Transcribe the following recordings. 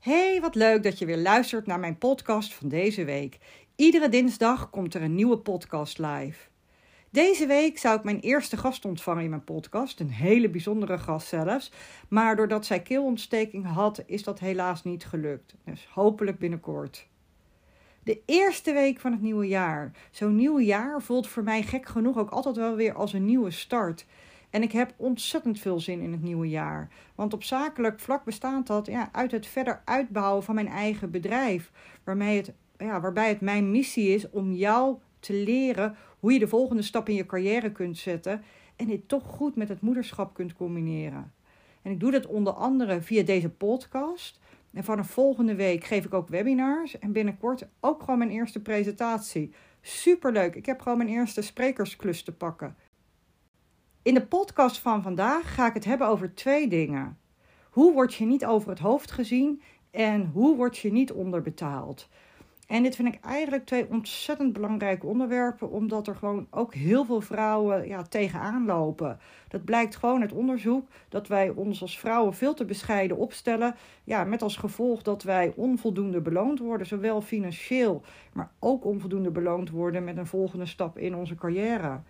Hey, wat leuk dat je weer luistert naar mijn podcast van deze week. Iedere dinsdag komt er een nieuwe podcast live. Deze week zou ik mijn eerste gast ontvangen in mijn podcast, een hele bijzondere gast zelfs. Maar doordat zij keelontsteking had, is dat helaas niet gelukt. Dus hopelijk binnenkort. De eerste week van het nieuwe jaar. Zo'n nieuw jaar voelt voor mij gek genoeg ook altijd wel weer als een nieuwe start. En ik heb ontzettend veel zin in het nieuwe jaar. Want op zakelijk vlak bestaat dat ja, uit het verder uitbouwen van mijn eigen bedrijf. Waarmee het, ja, waarbij het mijn missie is om jou te leren hoe je de volgende stap in je carrière kunt zetten. En dit toch goed met het moederschap kunt combineren. En ik doe dat onder andere via deze podcast. En vanaf volgende week geef ik ook webinars. En binnenkort ook gewoon mijn eerste presentatie. Superleuk. Ik heb gewoon mijn eerste sprekersklus te pakken. In de podcast van vandaag ga ik het hebben over twee dingen. Hoe word je niet over het hoofd gezien en hoe word je niet onderbetaald? En dit vind ik eigenlijk twee ontzettend belangrijke onderwerpen, omdat er gewoon ook heel veel vrouwen ja, tegenaan lopen. Dat blijkt gewoon uit onderzoek dat wij ons als vrouwen veel te bescheiden opstellen. Ja, met als gevolg dat wij onvoldoende beloond worden, zowel financieel, maar ook onvoldoende beloond worden met een volgende stap in onze carrière.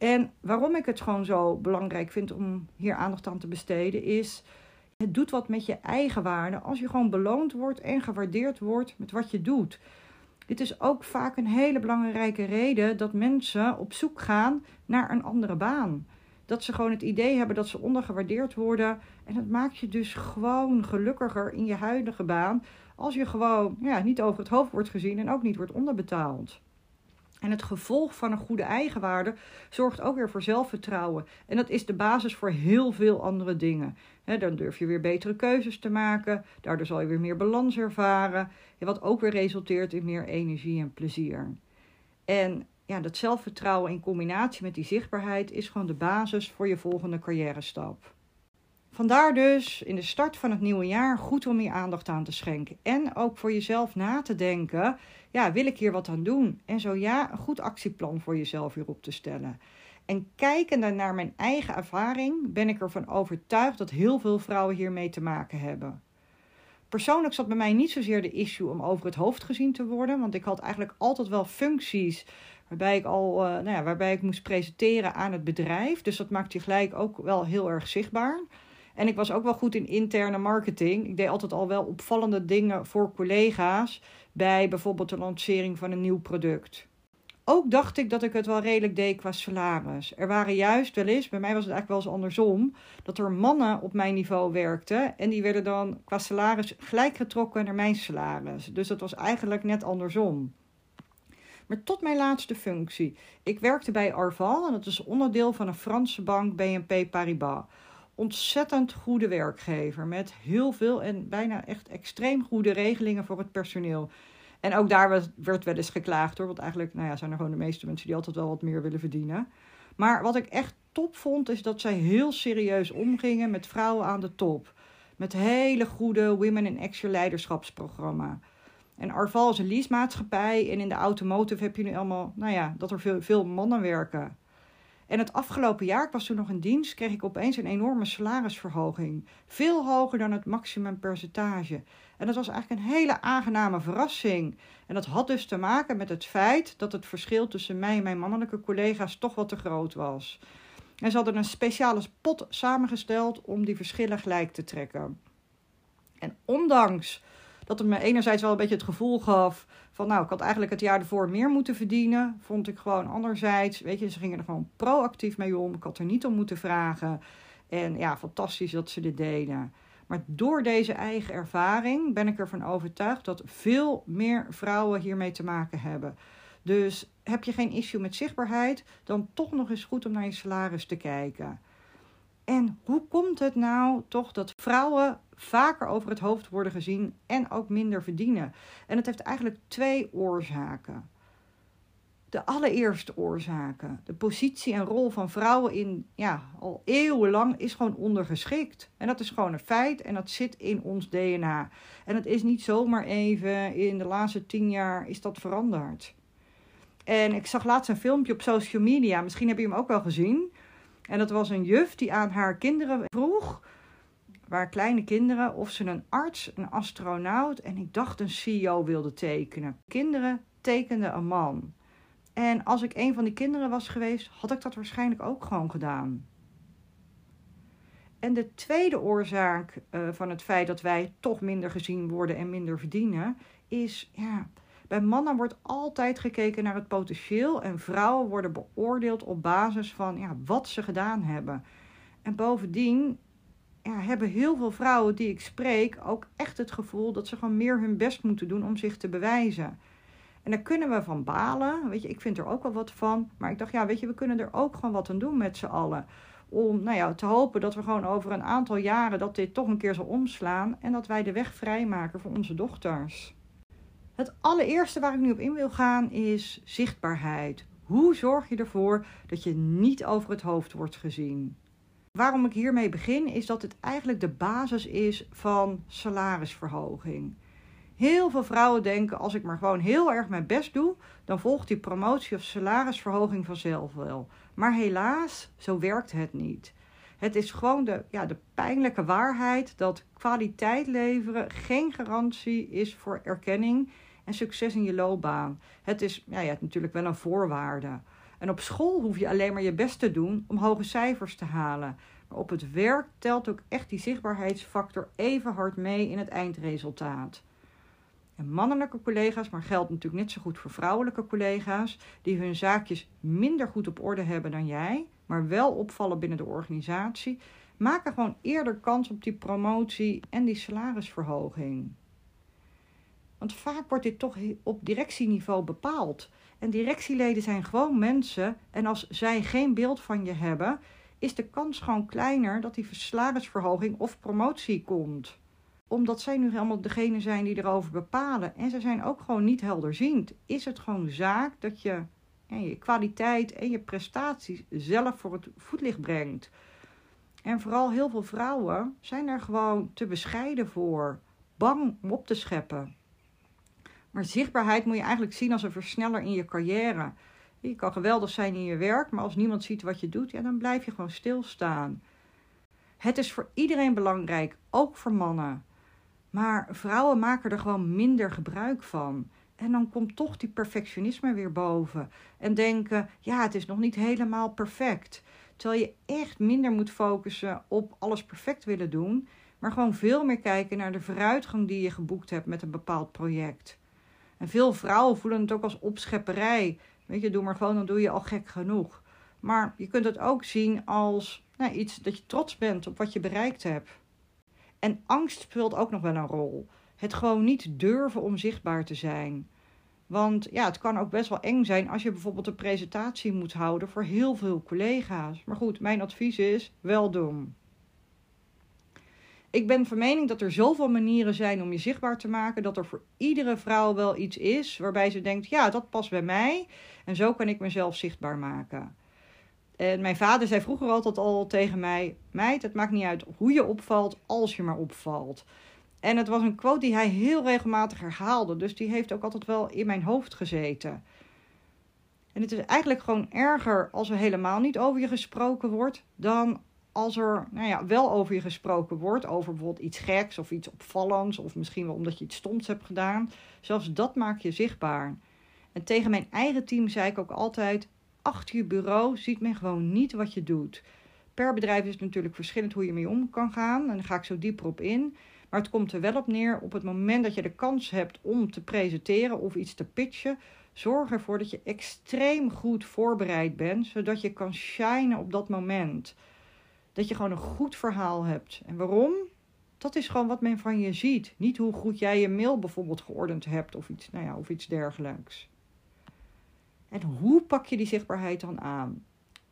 En waarom ik het gewoon zo belangrijk vind om hier aandacht aan te besteden, is het doet wat met je eigen waarde als je gewoon beloond wordt en gewaardeerd wordt met wat je doet. Dit is ook vaak een hele belangrijke reden dat mensen op zoek gaan naar een andere baan. Dat ze gewoon het idee hebben dat ze ondergewaardeerd worden. En dat maakt je dus gewoon gelukkiger in je huidige baan. Als je gewoon ja, niet over het hoofd wordt gezien en ook niet wordt onderbetaald. En het gevolg van een goede eigenwaarde zorgt ook weer voor zelfvertrouwen. En dat is de basis voor heel veel andere dingen. dan durf je weer betere keuzes te maken. Daardoor zal je weer meer balans ervaren. Wat ook weer resulteert in meer energie en plezier. En ja, dat zelfvertrouwen in combinatie met die zichtbaarheid is gewoon de basis voor je volgende carrière stap. Vandaar dus in de start van het nieuwe jaar goed om je aandacht aan te schenken. En ook voor jezelf na te denken: ja, wil ik hier wat aan doen? En zo ja, een goed actieplan voor jezelf hierop te stellen. En kijkende naar mijn eigen ervaring ben ik ervan overtuigd dat heel veel vrouwen hiermee te maken hebben. Persoonlijk zat bij mij niet zozeer de issue om over het hoofd gezien te worden, want ik had eigenlijk altijd wel functies waarbij ik al, uh, nou ja, waarbij ik moest presenteren aan het bedrijf. Dus dat maakte je gelijk ook wel heel erg zichtbaar. En ik was ook wel goed in interne marketing. Ik deed altijd al wel opvallende dingen voor collega's bij bijvoorbeeld de lancering van een nieuw product. Ook dacht ik dat ik het wel redelijk deed qua salaris. Er waren juist wel eens, bij mij was het eigenlijk wel eens andersom, dat er mannen op mijn niveau werkten en die werden dan qua salaris gelijk getrokken naar mijn salaris. Dus dat was eigenlijk net andersom. Maar tot mijn laatste functie. Ik werkte bij Arval en dat is onderdeel van een Franse bank BNP Paribas ontzettend goede werkgever. Met heel veel en bijna echt extreem goede regelingen voor het personeel. En ook daar werd, wel eens geklaagd hoor. Want eigenlijk nou ja, zijn er gewoon de meeste mensen die altijd wel wat meer willen verdienen. Maar wat ik echt top vond, is dat zij heel serieus omgingen met vrouwen aan de top. Met hele goede Women in Action leiderschapsprogramma. En Arval is een leasemaatschappij. En in de automotive heb je nu allemaal, nou ja, dat er veel, veel mannen werken. En het afgelopen jaar, ik was toen nog in dienst, kreeg ik opeens een enorme salarisverhoging. Veel hoger dan het maximumpercentage. En dat was eigenlijk een hele aangename verrassing. En dat had dus te maken met het feit dat het verschil tussen mij en mijn mannelijke collega's toch wat te groot was. En ze hadden een speciale pot samengesteld om die verschillen gelijk te trekken. En ondanks dat het me enerzijds wel een beetje het gevoel gaf van nou, ik had eigenlijk het jaar ervoor meer moeten verdienen. Vond ik gewoon anderzijds, weet je, ze gingen er gewoon proactief mee om. Ik had er niet om moeten vragen. En ja, fantastisch dat ze dit deden. Maar door deze eigen ervaring ben ik ervan overtuigd dat veel meer vrouwen hiermee te maken hebben. Dus heb je geen issue met zichtbaarheid, dan toch nog eens goed om naar je salaris te kijken. En hoe komt het nou toch dat vrouwen vaker over het hoofd worden gezien en ook minder verdienen? En het heeft eigenlijk twee oorzaken. De allereerste oorzaken, de positie en rol van vrouwen in, ja, al eeuwenlang is gewoon ondergeschikt. En dat is gewoon een feit en dat zit in ons DNA. En het is niet zomaar even, in de laatste tien jaar is dat veranderd. En ik zag laatst een filmpje op social media, misschien heb je hem ook wel gezien en dat was een juf die aan haar kinderen vroeg: waren kleine kinderen of ze een arts, een astronaut en ik dacht een CEO wilden tekenen. Kinderen tekenden een man. En als ik een van die kinderen was geweest, had ik dat waarschijnlijk ook gewoon gedaan. En de tweede oorzaak uh, van het feit dat wij toch minder gezien worden en minder verdienen, is ja, bij mannen wordt altijd gekeken naar het potentieel en vrouwen worden beoordeeld op basis van ja, wat ze gedaan hebben. En bovendien ja, hebben heel veel vrouwen die ik spreek ook echt het gevoel dat ze gewoon meer hun best moeten doen om zich te bewijzen. En daar kunnen we van balen. Weet je, ik vind er ook wel wat van. Maar ik dacht, ja, weet je, we kunnen er ook gewoon wat aan doen met z'n allen. Om nou ja, te hopen dat we gewoon over een aantal jaren dat dit toch een keer zal omslaan. En dat wij de weg vrijmaken voor onze dochters. Het allereerste waar ik nu op in wil gaan is zichtbaarheid. Hoe zorg je ervoor dat je niet over het hoofd wordt gezien? Waarom ik hiermee begin is dat het eigenlijk de basis is van salarisverhoging. Heel veel vrouwen denken: als ik maar gewoon heel erg mijn best doe, dan volgt die promotie of salarisverhoging vanzelf wel. Maar helaas, zo werkt het niet. Het is gewoon de, ja, de pijnlijke waarheid dat kwaliteit leveren geen garantie is voor erkenning en succes in je loopbaan. Het is ja, ja, natuurlijk wel een voorwaarde. En op school hoef je alleen maar je best te doen om hoge cijfers te halen. Maar op het werk telt ook echt die zichtbaarheidsfactor even hard mee in het eindresultaat. En mannelijke collega's, maar geldt natuurlijk net zo goed voor vrouwelijke collega's, die hun zaakjes minder goed op orde hebben dan jij, maar wel opvallen binnen de organisatie, maken gewoon eerder kans op die promotie en die salarisverhoging. Want vaak wordt dit toch op directieniveau bepaald. En directieleden zijn gewoon mensen. En als zij geen beeld van je hebben, is de kans gewoon kleiner dat die salarisverhoging of promotie komt. Omdat zij nu helemaal degene zijn die erover bepalen. En ze zijn ook gewoon niet helderziend. Is het gewoon zaak dat je ja, je kwaliteit en je prestaties zelf voor het voetlicht brengt. En vooral heel veel vrouwen zijn er gewoon te bescheiden voor. Bang om op te scheppen. Maar zichtbaarheid moet je eigenlijk zien als een versneller in je carrière. Je kan geweldig zijn in je werk, maar als niemand ziet wat je doet, ja, dan blijf je gewoon stilstaan. Het is voor iedereen belangrijk, ook voor mannen. Maar vrouwen maken er gewoon minder gebruik van. En dan komt toch die perfectionisme weer boven. En denken, ja, het is nog niet helemaal perfect. Terwijl je echt minder moet focussen op alles perfect willen doen. Maar gewoon veel meer kijken naar de vooruitgang die je geboekt hebt met een bepaald project. En veel vrouwen voelen het ook als opschepperij. Weet je, doe maar gewoon, dan doe je al gek genoeg. Maar je kunt het ook zien als nou, iets dat je trots bent op wat je bereikt hebt. En angst speelt ook nog wel een rol. Het gewoon niet durven om zichtbaar te zijn. Want ja, het kan ook best wel eng zijn als je bijvoorbeeld een presentatie moet houden voor heel veel collega's. Maar goed, mijn advies is wel doen. Ik ben van mening dat er zoveel manieren zijn om je zichtbaar te maken, dat er voor iedere vrouw wel iets is waarbij ze denkt: ja, dat past bij mij en zo kan ik mezelf zichtbaar maken. En mijn vader zei vroeger altijd al tegen mij: Meid, het maakt niet uit hoe je opvalt, als je maar opvalt. En het was een quote die hij heel regelmatig herhaalde, dus die heeft ook altijd wel in mijn hoofd gezeten. En het is eigenlijk gewoon erger als er helemaal niet over je gesproken wordt, dan als er nou ja, wel over je gesproken wordt, over bijvoorbeeld iets geks of iets opvallends, of misschien wel omdat je iets stoms hebt gedaan, zelfs dat maak je zichtbaar. En tegen mijn eigen team zei ik ook altijd: achter je bureau ziet men gewoon niet wat je doet. Per bedrijf is het natuurlijk verschillend hoe je mee om kan gaan, en daar ga ik zo dieper op in. Maar het komt er wel op neer op het moment dat je de kans hebt om te presenteren of iets te pitchen. Zorg ervoor dat je extreem goed voorbereid bent, zodat je kan shinen op dat moment dat je gewoon een goed verhaal hebt. En waarom? Dat is gewoon wat men van je ziet. Niet hoe goed jij je mail bijvoorbeeld geordend hebt of iets, nou ja, of iets dergelijks. En hoe pak je die zichtbaarheid dan aan?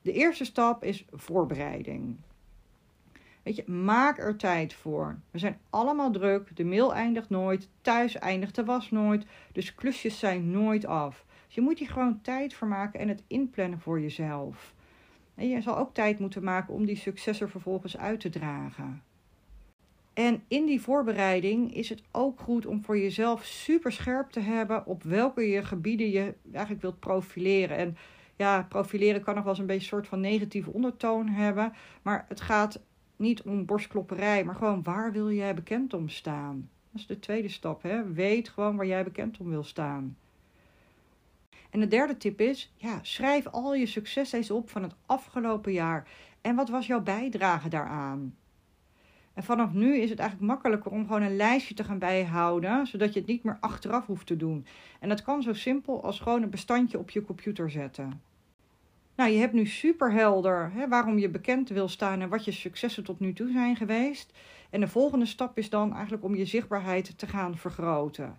De eerste stap is voorbereiding. Weet je, maak er tijd voor. We zijn allemaal druk. De mail eindigt nooit. Thuis eindigt de was nooit. Dus klusjes zijn nooit af. Dus je moet hier gewoon tijd voor maken en het inplannen voor jezelf. En je zal ook tijd moeten maken om die successen vervolgens uit te dragen. En in die voorbereiding is het ook goed om voor jezelf super scherp te hebben op welke gebieden je eigenlijk wilt profileren. En ja, profileren kan nog wel eens een beetje een soort van negatieve ondertoon hebben. Maar het gaat niet om borstklopperij, maar gewoon waar wil jij bekend om staan? Dat is de tweede stap. Hè? Weet gewoon waar jij bekend om wil staan. En de derde tip is: ja, schrijf al je successen eens op van het afgelopen jaar. En wat was jouw bijdrage daaraan? En vanaf nu is het eigenlijk makkelijker om gewoon een lijstje te gaan bijhouden, zodat je het niet meer achteraf hoeft te doen. En dat kan zo simpel als gewoon een bestandje op je computer zetten. Nou, je hebt nu super helder hè, waarom je bekend wil staan en wat je successen tot nu toe zijn geweest. En de volgende stap is dan eigenlijk om je zichtbaarheid te gaan vergroten.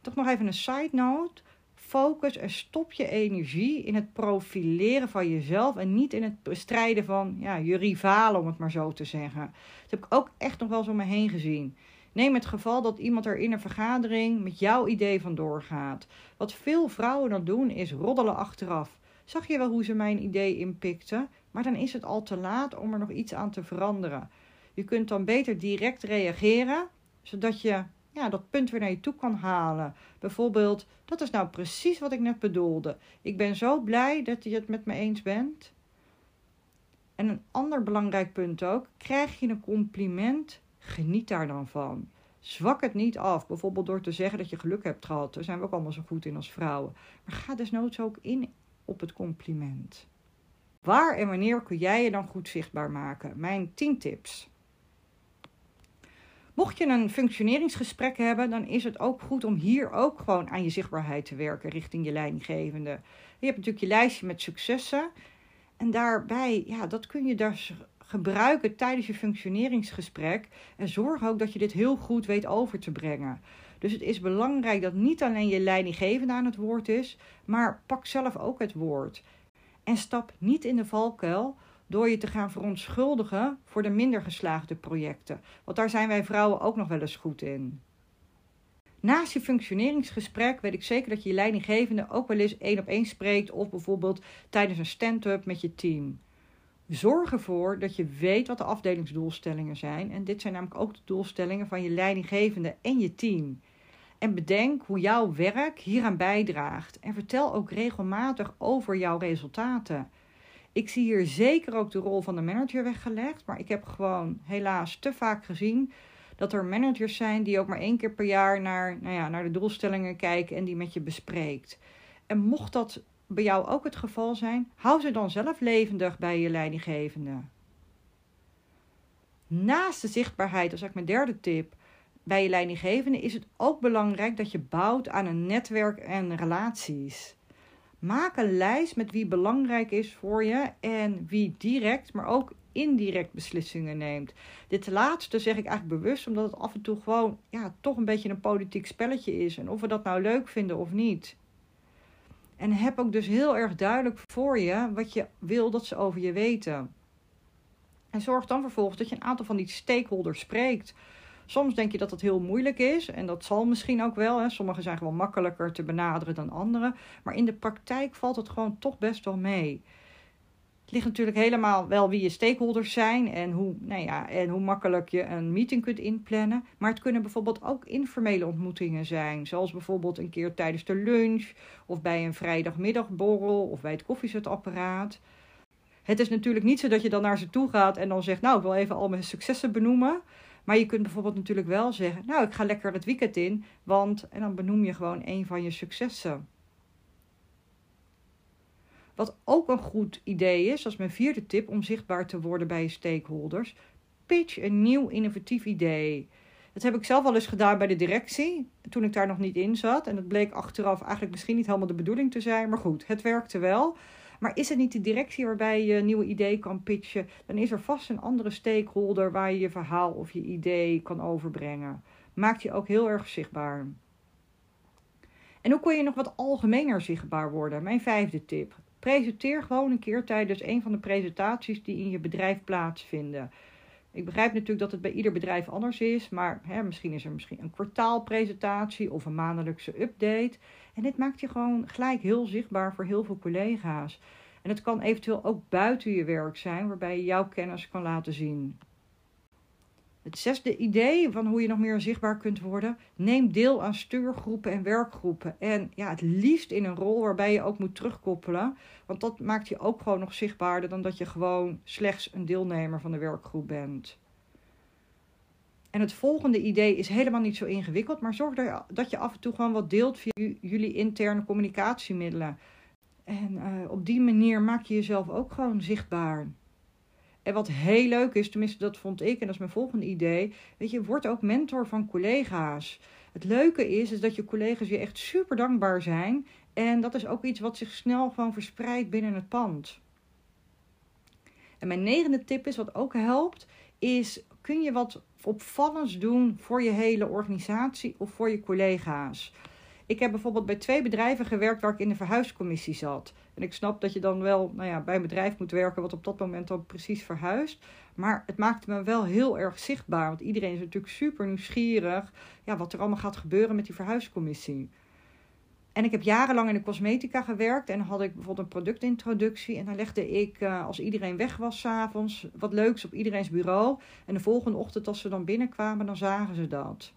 Toch nog even een side note. Focus en stop je energie in het profileren van jezelf en niet in het bestrijden van ja, je rivalen, om het maar zo te zeggen. Dat heb ik ook echt nog wel eens om me heen gezien. Neem het geval dat iemand er in een vergadering met jouw idee vandoor gaat. Wat veel vrouwen dan doen is roddelen achteraf. Zag je wel hoe ze mijn idee inpikten? Maar dan is het al te laat om er nog iets aan te veranderen. Je kunt dan beter direct reageren, zodat je ja, dat punt weer naar je toe kan halen. Bijvoorbeeld, dat is nou precies wat ik net bedoelde. Ik ben zo blij dat je het met me eens bent. En een ander belangrijk punt ook: krijg je een compliment, geniet daar dan van. Zwak het niet af, bijvoorbeeld door te zeggen dat je geluk hebt gehad. Daar zijn we ook allemaal zo goed in als vrouwen. Maar ga desnoods ook in op het compliment. Waar en wanneer kun jij je dan goed zichtbaar maken? Mijn 10 tips. Mocht je een functioneringsgesprek hebben, dan is het ook goed om hier ook gewoon aan je zichtbaarheid te werken richting je leidinggevende. Je hebt natuurlijk je lijstje met successen. En daarbij, ja, dat kun je dus gebruiken tijdens je functioneringsgesprek. En zorg ook dat je dit heel goed weet over te brengen. Dus het is belangrijk dat niet alleen je leidinggevende aan het woord is, maar pak zelf ook het woord. En stap niet in de valkuil door je te gaan verontschuldigen voor de minder geslaagde projecten. Want daar zijn wij vrouwen ook nog wel eens goed in. Naast je functioneringsgesprek weet ik zeker dat je je leidinggevende ook wel eens één op één spreekt of bijvoorbeeld tijdens een stand-up met je team. Zorg ervoor dat je weet wat de afdelingsdoelstellingen zijn. En dit zijn namelijk ook de doelstellingen van je leidinggevende en je team. En bedenk hoe jouw werk hieraan bijdraagt. En vertel ook regelmatig over jouw resultaten. Ik zie hier zeker ook de rol van de manager weggelegd. Maar ik heb gewoon helaas te vaak gezien dat er managers zijn die ook maar één keer per jaar naar, nou ja, naar de doelstellingen kijken en die met je bespreekt. En mocht dat bij jou ook het geval zijn, hou ze dan zelf levendig bij je leidinggevende. Naast de zichtbaarheid, dat is eigenlijk mijn derde tip, bij je leidinggevende is het ook belangrijk dat je bouwt aan een netwerk en relaties. Maak een lijst met wie belangrijk is voor je en wie direct, maar ook indirect beslissingen neemt. Dit laatste zeg ik eigenlijk bewust, omdat het af en toe gewoon ja, toch een beetje een politiek spelletje is. En of we dat nou leuk vinden of niet. En heb ook dus heel erg duidelijk voor je wat je wil dat ze over je weten. En zorg dan vervolgens dat je een aantal van die stakeholders spreekt. Soms denk je dat dat heel moeilijk is en dat zal misschien ook wel. Hè. Sommige zijn gewoon makkelijker te benaderen dan andere. Maar in de praktijk valt het gewoon toch best wel mee. Het ligt natuurlijk helemaal wel wie je stakeholders zijn en hoe, nou ja, en hoe makkelijk je een meeting kunt inplannen. Maar het kunnen bijvoorbeeld ook informele ontmoetingen zijn. Zoals bijvoorbeeld een keer tijdens de lunch of bij een vrijdagmiddagborrel of bij het koffiezetapparaat. Het is natuurlijk niet zo dat je dan naar ze toe gaat en dan zegt: Nou, ik wil even al mijn successen benoemen. Maar je kunt bijvoorbeeld natuurlijk wel zeggen: Nou, ik ga lekker het weekend in, want. En dan benoem je gewoon een van je successen. Wat ook een goed idee is, als mijn vierde tip om zichtbaar te worden bij je stakeholders: pitch een nieuw innovatief idee. Dat heb ik zelf al eens gedaan bij de directie, toen ik daar nog niet in zat. En dat bleek achteraf eigenlijk misschien niet helemaal de bedoeling te zijn. Maar goed, het werkte wel. Maar is het niet de directie waarbij je nieuwe idee kan pitchen, dan is er vast een andere stakeholder waar je je verhaal of je idee kan overbrengen. Maakt je ook heel erg zichtbaar. En hoe kun je nog wat algemener zichtbaar worden? Mijn vijfde tip. Presenteer gewoon een keer tijdens een van de presentaties die in je bedrijf plaatsvinden. Ik begrijp natuurlijk dat het bij ieder bedrijf anders is, maar hè, misschien is er misschien een kwartaalpresentatie of een maandelijkse update. En dit maakt je gewoon gelijk heel zichtbaar voor heel veel collega's. En het kan eventueel ook buiten je werk zijn, waarbij je jouw kennis kan laten zien. Het zesde idee van hoe je nog meer zichtbaar kunt worden. Neem deel aan stuurgroepen en werkgroepen. En ja, het liefst in een rol waarbij je ook moet terugkoppelen. Want dat maakt je ook gewoon nog zichtbaarder dan dat je gewoon slechts een deelnemer van de werkgroep bent. En het volgende idee is helemaal niet zo ingewikkeld, maar zorg dat je af en toe gewoon wat deelt via jullie interne communicatiemiddelen. En uh, op die manier maak je jezelf ook gewoon zichtbaar. En wat heel leuk is, tenminste dat vond ik, en dat is mijn volgende idee, weet je, word ook mentor van collega's. Het leuke is, is dat je collega's je echt super dankbaar zijn. En dat is ook iets wat zich snel gewoon verspreidt binnen het pand. En mijn negende tip is, wat ook helpt, is kun je wat opvallends doen voor je hele organisatie of voor je collega's. Ik heb bijvoorbeeld bij twee bedrijven gewerkt waar ik in de verhuiscommissie zat. En ik snap dat je dan wel nou ja, bij een bedrijf moet werken wat op dat moment dan precies verhuist. Maar het maakte me wel heel erg zichtbaar. Want iedereen is natuurlijk super nieuwsgierig ja, wat er allemaal gaat gebeuren met die verhuiscommissie. En ik heb jarenlang in de cosmetica gewerkt en had ik bijvoorbeeld een productintroductie. En dan legde ik, uh, als iedereen weg was s'avonds, wat leuks op iedereen's bureau. En de volgende ochtend, als ze dan binnenkwamen, dan zagen ze dat.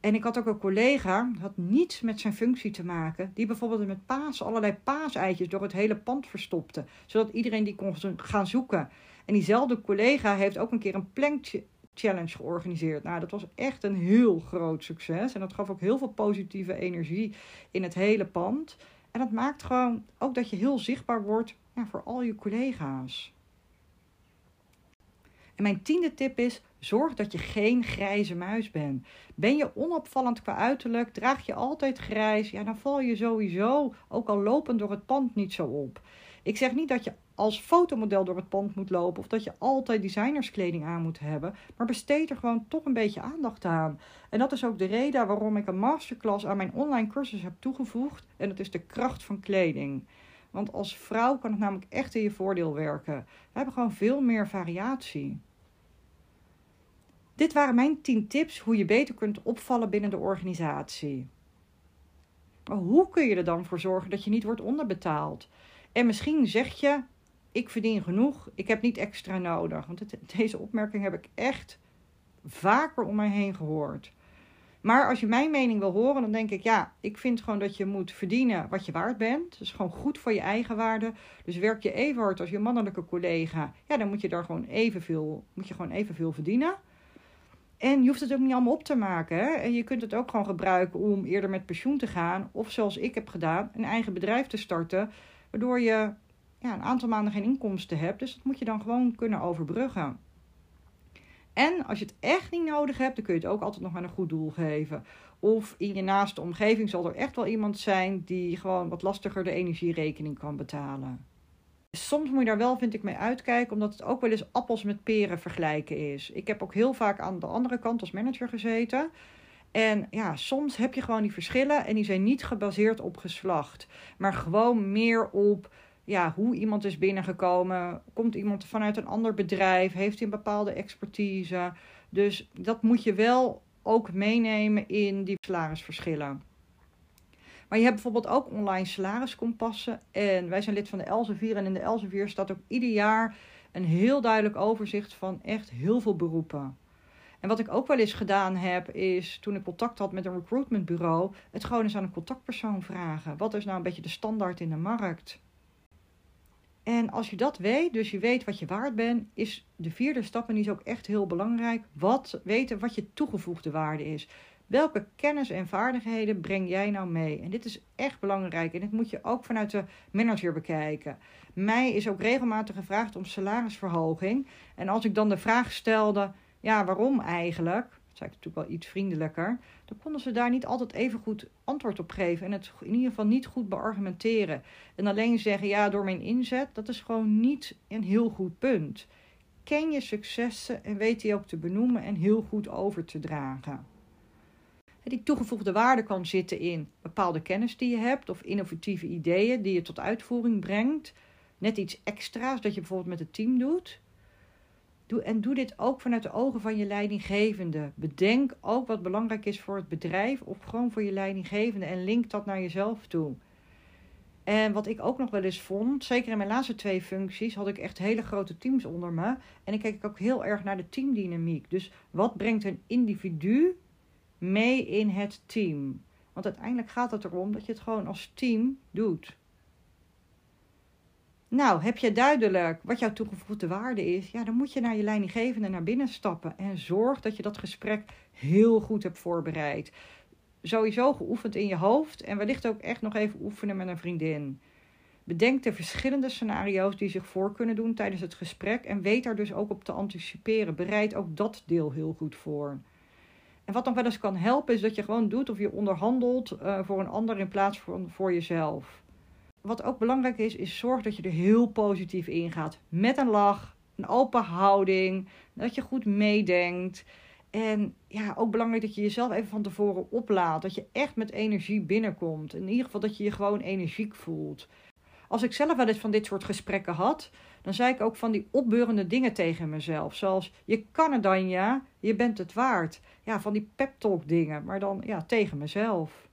En ik had ook een collega, had niets met zijn functie te maken, die bijvoorbeeld met paas allerlei paaseitjes door het hele pand verstopte, zodat iedereen die kon gaan zoeken. En diezelfde collega heeft ook een keer een plankje challenge georganiseerd. Nou, dat was echt een heel groot succes en dat gaf ook heel veel positieve energie in het hele pand. En dat maakt gewoon ook dat je heel zichtbaar wordt voor al je collega's. En mijn tiende tip is: zorg dat je geen grijze muis bent. Ben je onopvallend qua uiterlijk, draag je altijd grijs, ja, dan val je sowieso, ook al lopend door het pand, niet zo op. Ik zeg niet dat je als fotomodel door het pand moet lopen of dat je altijd designerskleding aan moet hebben, maar besteed er gewoon toch een beetje aandacht aan. En dat is ook de reden waarom ik een masterclass aan mijn online cursus heb toegevoegd en dat is de kracht van kleding. Want als vrouw kan het namelijk echt in je voordeel werken. We hebben gewoon veel meer variatie. Dit waren mijn 10 tips hoe je beter kunt opvallen binnen de organisatie. Maar hoe kun je er dan voor zorgen dat je niet wordt onderbetaald? En misschien zeg je: Ik verdien genoeg, ik heb niet extra nodig. Want deze opmerking heb ik echt vaker om mij heen gehoord. Maar als je mijn mening wil horen, dan denk ik: Ja, ik vind gewoon dat je moet verdienen wat je waard bent. Dat is gewoon goed voor je eigen waarde. Dus werk je even hard als je mannelijke collega, ja, dan moet je daar gewoon evenveel, moet je gewoon evenveel verdienen. En je hoeft het ook niet allemaal op te maken. En je kunt het ook gewoon gebruiken om eerder met pensioen te gaan. Of zoals ik heb gedaan, een eigen bedrijf te starten. Waardoor je ja, een aantal maanden geen inkomsten hebt. Dus dat moet je dan gewoon kunnen overbruggen. En als je het echt niet nodig hebt, dan kun je het ook altijd nog aan een goed doel geven. Of in je naaste omgeving zal er echt wel iemand zijn die gewoon wat lastiger de energierekening kan betalen. Soms moet je daar wel, vind ik, mee uitkijken, omdat het ook wel eens appels met peren vergelijken is. Ik heb ook heel vaak aan de andere kant als manager gezeten. En ja, soms heb je gewoon die verschillen en die zijn niet gebaseerd op geslacht, maar gewoon meer op ja, hoe iemand is binnengekomen. Komt iemand vanuit een ander bedrijf? Heeft hij een bepaalde expertise? Dus dat moet je wel ook meenemen in die salarisverschillen. Maar je hebt bijvoorbeeld ook online salariskompassen. En wij zijn lid van de Elsevier. En in de Elsevier staat ook ieder jaar een heel duidelijk overzicht van echt heel veel beroepen. En wat ik ook wel eens gedaan heb, is toen ik contact had met een recruitmentbureau, het gewoon eens aan een contactpersoon vragen. Wat is nou een beetje de standaard in de markt? En als je dat weet, dus je weet wat je waard bent, is de vierde stap, en die is ook echt heel belangrijk, wat, weten wat je toegevoegde waarde is. Welke kennis en vaardigheden breng jij nou mee? En dit is echt belangrijk en dit moet je ook vanuit de manager bekijken. Mij is ook regelmatig gevraagd om salarisverhoging. En als ik dan de vraag stelde, ja, waarom eigenlijk? Dat zei ik natuurlijk wel iets vriendelijker. Dan konden ze daar niet altijd even goed antwoord op geven. En het in ieder geval niet goed beargumenteren. En alleen zeggen, ja, door mijn inzet, dat is gewoon niet een heel goed punt. Ken je successen en weet die ook te benoemen en heel goed over te dragen. Die toegevoegde waarde kan zitten in bepaalde kennis die je hebt of innovatieve ideeën die je tot uitvoering brengt. Net iets extra's dat je bijvoorbeeld met het team doet. Doe, en doe dit ook vanuit de ogen van je leidinggevende. Bedenk ook wat belangrijk is voor het bedrijf of gewoon voor je leidinggevende en link dat naar jezelf toe. En wat ik ook nog wel eens vond, zeker in mijn laatste twee functies, had ik echt hele grote teams onder me. En ik keek ook heel erg naar de teamdynamiek. Dus wat brengt een individu mee in het team? Want uiteindelijk gaat het erom dat je het gewoon als team doet. Nou, heb je duidelijk wat jouw toegevoegde waarde is? Ja, dan moet je naar je leidinggevende naar binnen stappen. En zorg dat je dat gesprek heel goed hebt voorbereid. Sowieso geoefend in je hoofd en wellicht ook echt nog even oefenen met een vriendin. Bedenk de verschillende scenario's die zich voor kunnen doen tijdens het gesprek en weet daar dus ook op te anticiperen. Bereid ook dat deel heel goed voor. En wat nog wel eens kan helpen is dat je gewoon doet of je onderhandelt uh, voor een ander in plaats van voor jezelf wat ook belangrijk is, is zorg dat je er heel positief in gaat. Met een lach, een open houding, dat je goed meedenkt. En ja, ook belangrijk dat je jezelf even van tevoren oplaat. Dat je echt met energie binnenkomt. In ieder geval dat je je gewoon energiek voelt. Als ik zelf wel eens van dit soort gesprekken had, dan zei ik ook van die opbeurende dingen tegen mezelf. Zoals, je kan het dan ja, je bent het waard. Ja, van die pep talk dingen, maar dan ja, tegen mezelf.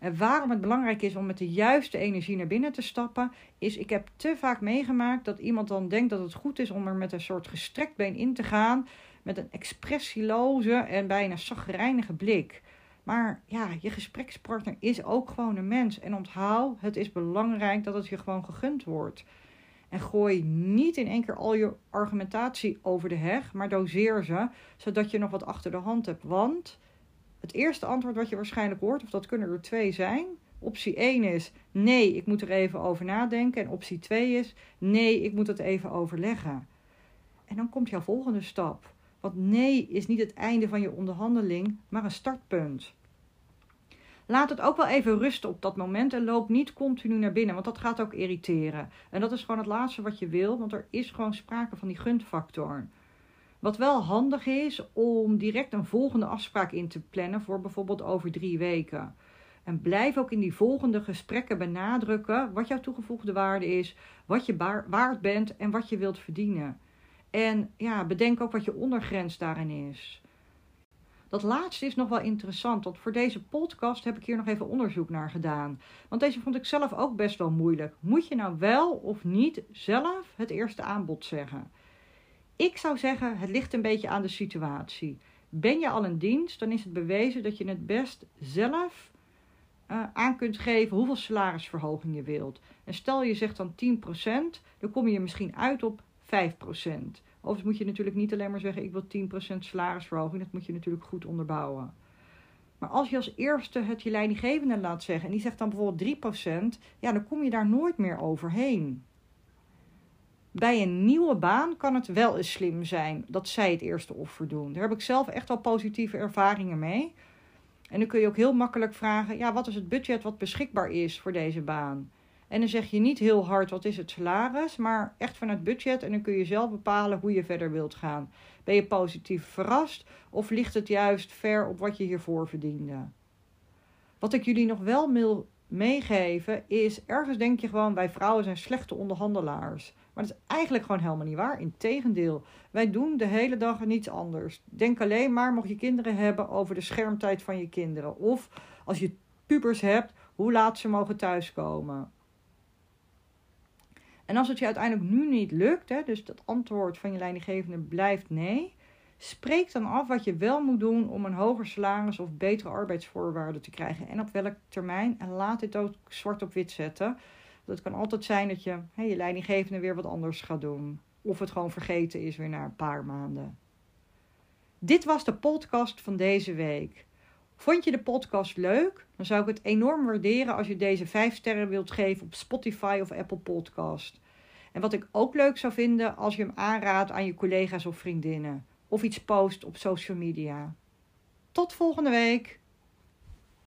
En waarom het belangrijk is om met de juiste energie naar binnen te stappen, is ik heb te vaak meegemaakt dat iemand dan denkt dat het goed is om er met een soort gestrekt been in te gaan, met een expressieloze en bijna zagrijnige blik. Maar ja, je gesprekspartner is ook gewoon een mens. En onthoud, het is belangrijk dat het je gewoon gegund wordt. En gooi niet in één keer al je argumentatie over de heg, maar doseer ze, zodat je nog wat achter de hand hebt. Want het eerste antwoord wat je waarschijnlijk hoort, of dat kunnen er twee zijn. Optie 1 is nee, ik moet er even over nadenken. En optie 2 is nee, ik moet het even overleggen. En dan komt jouw volgende stap. Want nee is niet het einde van je onderhandeling, maar een startpunt. Laat het ook wel even rusten op dat moment en loop niet continu naar binnen, want dat gaat ook irriteren. En dat is gewoon het laatste wat je wil, want er is gewoon sprake van die gunfactor. Wat wel handig is om direct een volgende afspraak in te plannen voor bijvoorbeeld over drie weken. En blijf ook in die volgende gesprekken benadrukken wat jouw toegevoegde waarde is, wat je waard bent en wat je wilt verdienen. En ja, bedenk ook wat je ondergrens daarin is. Dat laatste is nog wel interessant, want voor deze podcast heb ik hier nog even onderzoek naar gedaan. Want deze vond ik zelf ook best wel moeilijk. Moet je nou wel of niet zelf het eerste aanbod zeggen? Ik zou zeggen, het ligt een beetje aan de situatie. Ben je al in dienst, dan is het bewezen dat je het best zelf uh, aan kunt geven hoeveel salarisverhoging je wilt. En stel je zegt dan 10%, dan kom je misschien uit op 5%. Overigens moet je natuurlijk niet alleen maar zeggen: ik wil 10% salarisverhoging. Dat moet je natuurlijk goed onderbouwen. Maar als je als eerste het je leidinggevende laat zeggen en die zegt dan bijvoorbeeld 3%, ja, dan kom je daar nooit meer overheen. Bij een nieuwe baan kan het wel eens slim zijn dat zij het eerste offer doen. Daar heb ik zelf echt wel positieve ervaringen mee. En dan kun je ook heel makkelijk vragen: ja, wat is het budget wat beschikbaar is voor deze baan? En dan zeg je niet heel hard wat is het salaris, maar echt van het budget. En dan kun je zelf bepalen hoe je verder wilt gaan. Ben je positief verrast of ligt het juist ver op wat je hiervoor verdiende? Wat ik jullie nog wel wil meegeven is: ergens denk je gewoon wij vrouwen zijn slechte onderhandelaars. Maar dat is eigenlijk gewoon helemaal niet waar. Integendeel, wij doen de hele dag niets anders. Denk alleen maar, mocht je kinderen hebben, over de schermtijd van je kinderen. Of als je pubers hebt, hoe laat ze mogen thuiskomen. En als het je uiteindelijk nu niet lukt, hè, dus dat antwoord van je leidinggevende blijft nee, spreek dan af wat je wel moet doen om een hoger salaris of betere arbeidsvoorwaarden te krijgen. En op welk termijn. En laat dit ook zwart op wit zetten. Het kan altijd zijn dat je hey, je leidinggevende weer wat anders gaat doen. Of het gewoon vergeten is weer na een paar maanden. Dit was de podcast van deze week. Vond je de podcast leuk? Dan zou ik het enorm waarderen als je deze 5 sterren wilt geven op Spotify of Apple Podcast. En wat ik ook leuk zou vinden als je hem aanraadt aan je collega's of vriendinnen. Of iets post op social media. Tot volgende week.